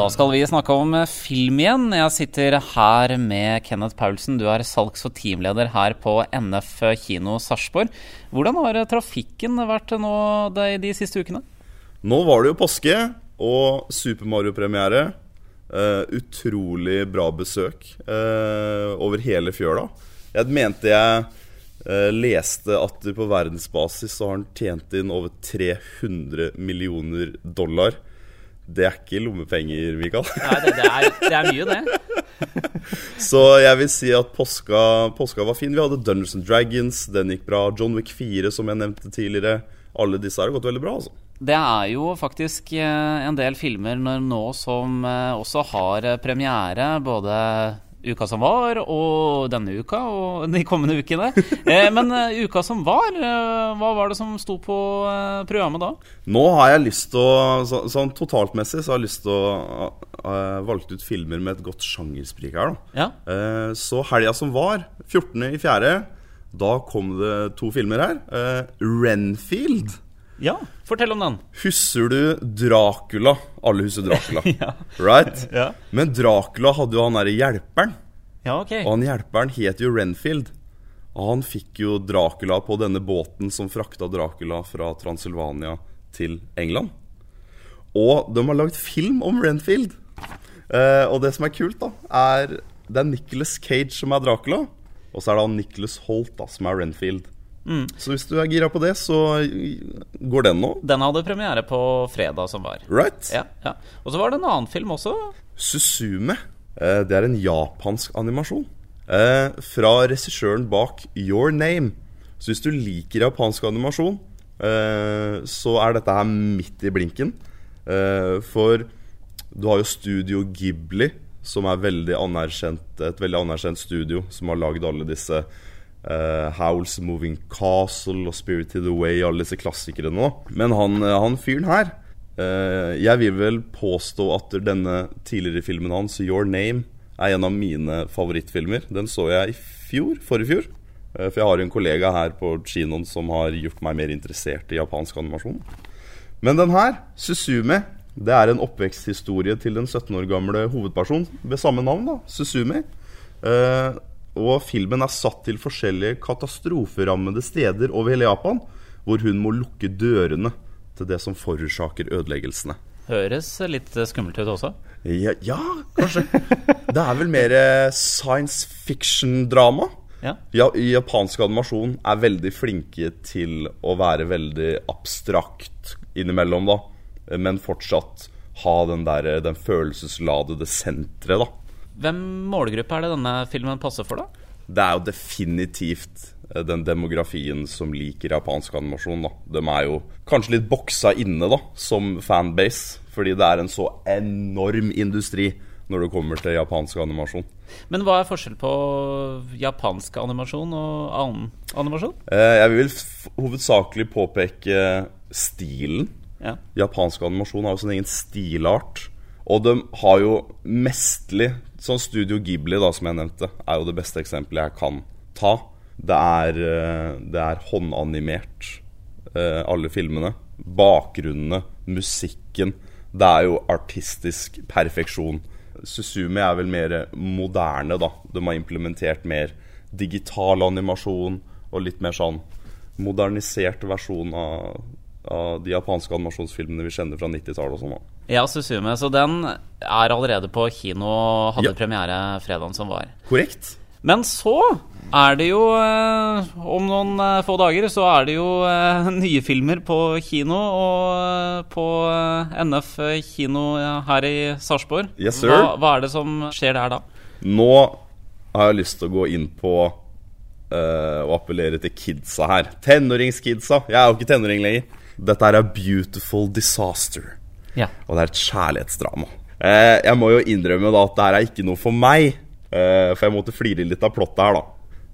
Da skal vi snakke om film igjen. Jeg sitter her med Kenneth Paulsen. Du er salgs- og teamleder her på NF kino Sarpsborg. Hvordan har trafikken vært nå de siste ukene? Nå var det jo påske og Super Mario-premiere. Uh, utrolig bra besøk uh, over hele fjøla. Jeg mente jeg leste at på verdensbasis så har han tjent inn over 300 millioner dollar det er ikke lommepenger, Mikael. Nei, det, det, er, det er, mye, det. så jeg vil si at påska, påska, var fin. Vi hadde Dungeons and Dragons, den gikk bra. John Wick 4, som jeg nevnte tidligere. Alle disse har gått veldig bra, altså. Det er jo faktisk eh, en del filmer nå som eh, også har premiere. Både uka som var, og denne uka og de kommende ukene. Eh, men uh, uka som var, uh, hva var det som sto på uh, programmet da? Nå har jeg lyst til å så, Sånn totaltmessig så har jeg lyst til å uh, valgt ut filmer med et godt sjangersprik her, da. Ja. så helga som var, 14.4., da kom det to filmer her. Renfield. Ja, fortell om den. Husker du Dracula? Alle husker Dracula. ja. Right? Ja. Men Dracula hadde jo han derre hjelperen. Ja, ok Og han hjelperen het jo Renfield. Og han fikk jo Dracula på denne båten som frakta Dracula fra Transylvania til England. Og de har lagd film om Renfield. Eh, og det som er kult, da, er det er Nicholas Cage som er Dracula. Og så er det han Nicholas Holt da, som er Renfield. Mm. Så hvis du er gira på det, så går den nå. Den hadde premiere på fredag som var. Right ja, ja. Og så var det en annen film også. Susume. Eh, det er en japansk animasjon. Eh, fra regissøren bak Your Name. Så hvis du liker japansk animasjon, eh, så er dette her midt i blinken. For du har jo Studio Ghibli, som er veldig et veldig anerkjent studio, som har lagd alle disse Uh, Howls Moving Castle og Spirited Away, alle disse klassikerne nå. Men han, eh, han fyren her uh, Jeg vil vel påstå at denne tidligere filmen hans, Your Name, er en av mine favorittfilmer. Den så jeg i fjor, forrige fjor. Uh, for jeg har en kollega her på kinoen som har gjort meg mer interessert i japansk animasjon. Men den her, Susume, det er en oppveksthistorie til den 17 år gamle hovedpersonen ved samme navn, da, Susume. Uh, og filmen er satt til forskjellige katastroferammede steder over hele Japan, hvor hun må lukke dørene til det som forårsaker ødeleggelsene. Høres litt skummelt ut også? Ja, ja kanskje. det er vel mer science fiction-drama. Ja. ja. Japansk animasjon er veldig flinke til å være veldig abstrakt innimellom, da. Men fortsatt ha den, der, den følelsesladede senteret, da. Hvem målgruppe er det denne filmen passer for, da? Det er jo definitivt eh, den demografien som liker japansk animasjon. da. De er jo kanskje litt boksa inne da, som fanbase, fordi det er en så enorm industri når det kommer til japansk animasjon. Men hva er forskjell på japansk animasjon og annen animasjon? Eh, jeg vil hovedsakelig påpeke stilen. Ja. Japansk animasjon har jo sin egen stilart. Og de har jo mestlig Sånn Studio Ghibli, da, som jeg nevnte, er jo det beste eksempelet jeg kan ta. Det er, eh, det er håndanimert, eh, alle filmene. Bakgrunnene, musikken. Det er jo artistisk perfeksjon. Susumi er vel mer moderne, da. De har implementert mer digital animasjon og litt mer sånn modernisert versjon av, av de japanske animasjonsfilmene vi kjenner fra 90-tallet og sånn. ja, Susume. Så den er allerede på kino hadde ja. premiere fredagen som var. Korrekt. Men så er det jo eh, Om noen eh, få dager så er det jo eh, nye filmer på kino. Og på NF kino her i Sarpsborg. Yes, sir. Hva, hva, er det som skjer der da? Nå har jeg lyst til å gå inn på uh, og appellere til kidsa her. Tenåringskidsa. Jeg er jo ikke tenåring lenger. Dette er Beautiful Disaster. Ja. Og det er et kjærlighetsdrama. Eh, jeg må jo innrømme da at det her er ikke noe for meg. Eh, for jeg måtte flire litt av plottet her, da.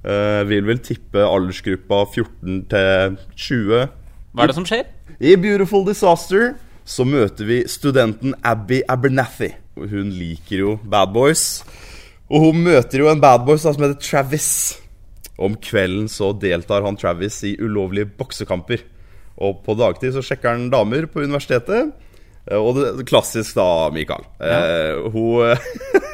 Eh, vil vel tippe aldersgruppa 14 til 20. Hva er det som skjer? I Beautiful Disaster så møter vi studenten Abby Abernathy. Hun liker jo bad boys. Og hun møter jo en bad boy som heter Travis. Om kvelden så deltar han Travis i ulovlige boksekamper. Og på dagtid så sjekker han damer på universitetet. Eh, Og det, klassisk da, Mikael. Eh, hun,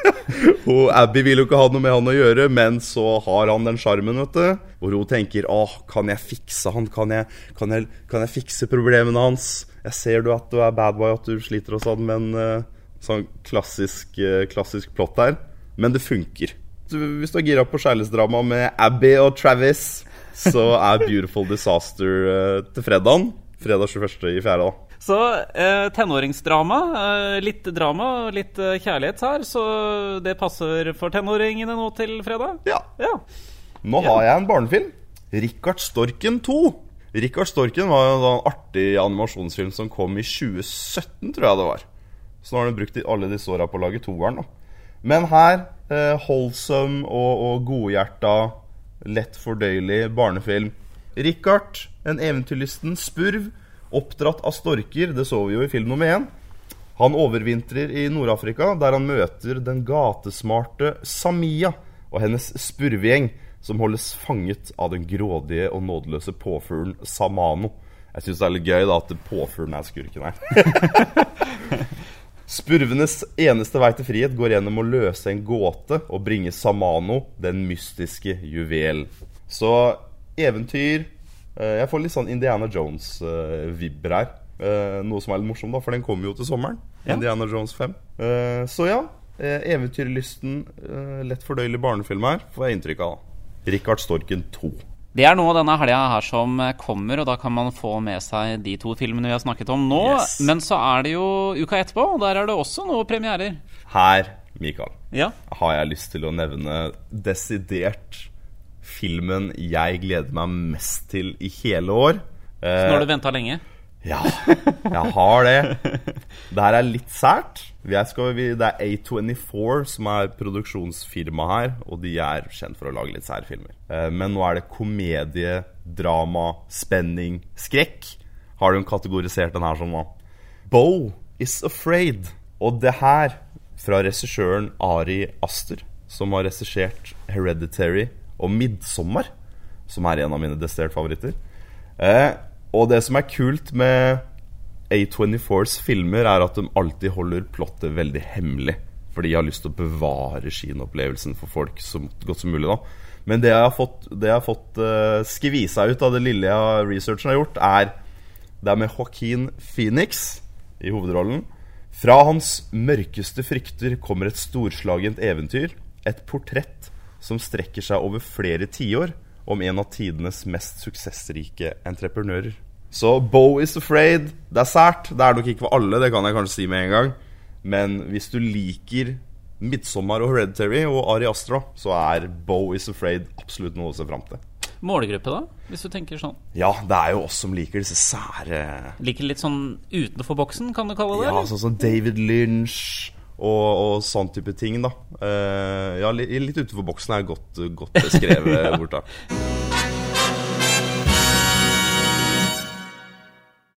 hun Abby vil jo ikke ha noe med han å gjøre, men så har han den sjarmen, vet du. Hvor hun tenker åh, kan jeg fikse han? Kan jeg, kan jeg, kan jeg fikse problemene hans? Jeg ser du at du er bad boy, at du sliter og sånn, men eh, sånn klassisk, eh, klassisk plott her. Men det funker. Hvis du er gira på kjærlighetsdrama med Abby og Travis, så er Beautiful Disaster eh, til fredagen. Fredag 21. i fjerde, da. Så eh, tenåringsdrama. Eh, litt drama og litt eh, kjærlighet her, så det passer for tenåringene nå til fredag? Ja. Ja. Nå har jeg en barnefilm. Rikard Storken 2. Rikard Storken var jo sånn en artig animasjonsfilm som kom i 2017, tror jeg det var. Så nå har de brukt alle disse åra på å lage toeren. Men her, eh, holdsom og, og godhjerta, lett fordøyelig barnefilm. Rikard, en eventyrlysten spurv, oppdratt av storker, det så vi jo i film nummer én. Han overvintrer i Nord-Afrika, der han møter den gatesmarte Samia og hennes spurvegjeng, som holdes fanget av den grådige og nådeløse påfuglen Samano. Jeg syns det er litt gøy da at påfuglen er skurken her. Spurvenes eneste vei til frihet går gjennom å løse en gåte og bringe Samano, den mystiske juvel. Så eventyr eh, Jeg får litt sånn Indiana Jones-vibber her. Eh, Noe som er litt morsomt, da, for den kommer jo til sommeren. Ja. Indiana Jones 5. Eh, Så ja. Eventyrlysten, lett fordøyelig barnefilm her, får jeg inntrykk av. Richard Storken 2. Det er nå denne helga her som kommer, og da kan man få med seg de to filmene vi har snakket om nå. Yes. Men så er det jo uka etterpå, og der er det også noe premierer. Her, Mikael, Ja. har jeg lyst til å nevne desidert filmen jeg gleder meg mest til i hele år. Så nå har du venta lenge. Ja, jeg har det. Det her er litt sært. Skal, det er A24 som er produksjonsfirma her, og de er kjent for å lage litt sære filmer. Eh, Men nå er det komedie, drama, spenning, skrekk. Har du kategorisert den her som nå. Bo is afraid. Og det her, fra regissøren Ari Aster, som har regissert Hereditary og Midtsommer, som er en av mine desidert favoritter. Eh, og det som er kult med A24s filmer, er at de alltid holder plottet veldig hemmelig. For de har lyst til å bevare kinoopplevelsen for folk så godt som mulig. da Men det jeg har fått, jeg har fått uh, skvisa ut av det lille jeg researchen har gjort, er Det er med Joaquin Phoenix i hovedrollen. Fra hans mørkeste frykter kommer et storslagent eventyr. Et portrett som strekker seg over flere tiår om en av tidenes mest suksessrike entreprenører. Så Bo is afraid. Det er sært. Det er nok ikke for alle, det kan jeg kanskje si med en gang. Men hvis du liker Midtsommer og Hereditary og Ari Astra, så er Bo is afraid absolutt noe å se fram til. Målgruppe, da? Hvis du tenker sånn. Ja, det er jo oss som liker disse sære Liker litt sånn utenfor boksen, kan du kalle det? Ja, sånn som David Lynch og, og sånn type ting, da. Eh, ja, litt, litt utenfor boksen er godt, godt beskrevet borta.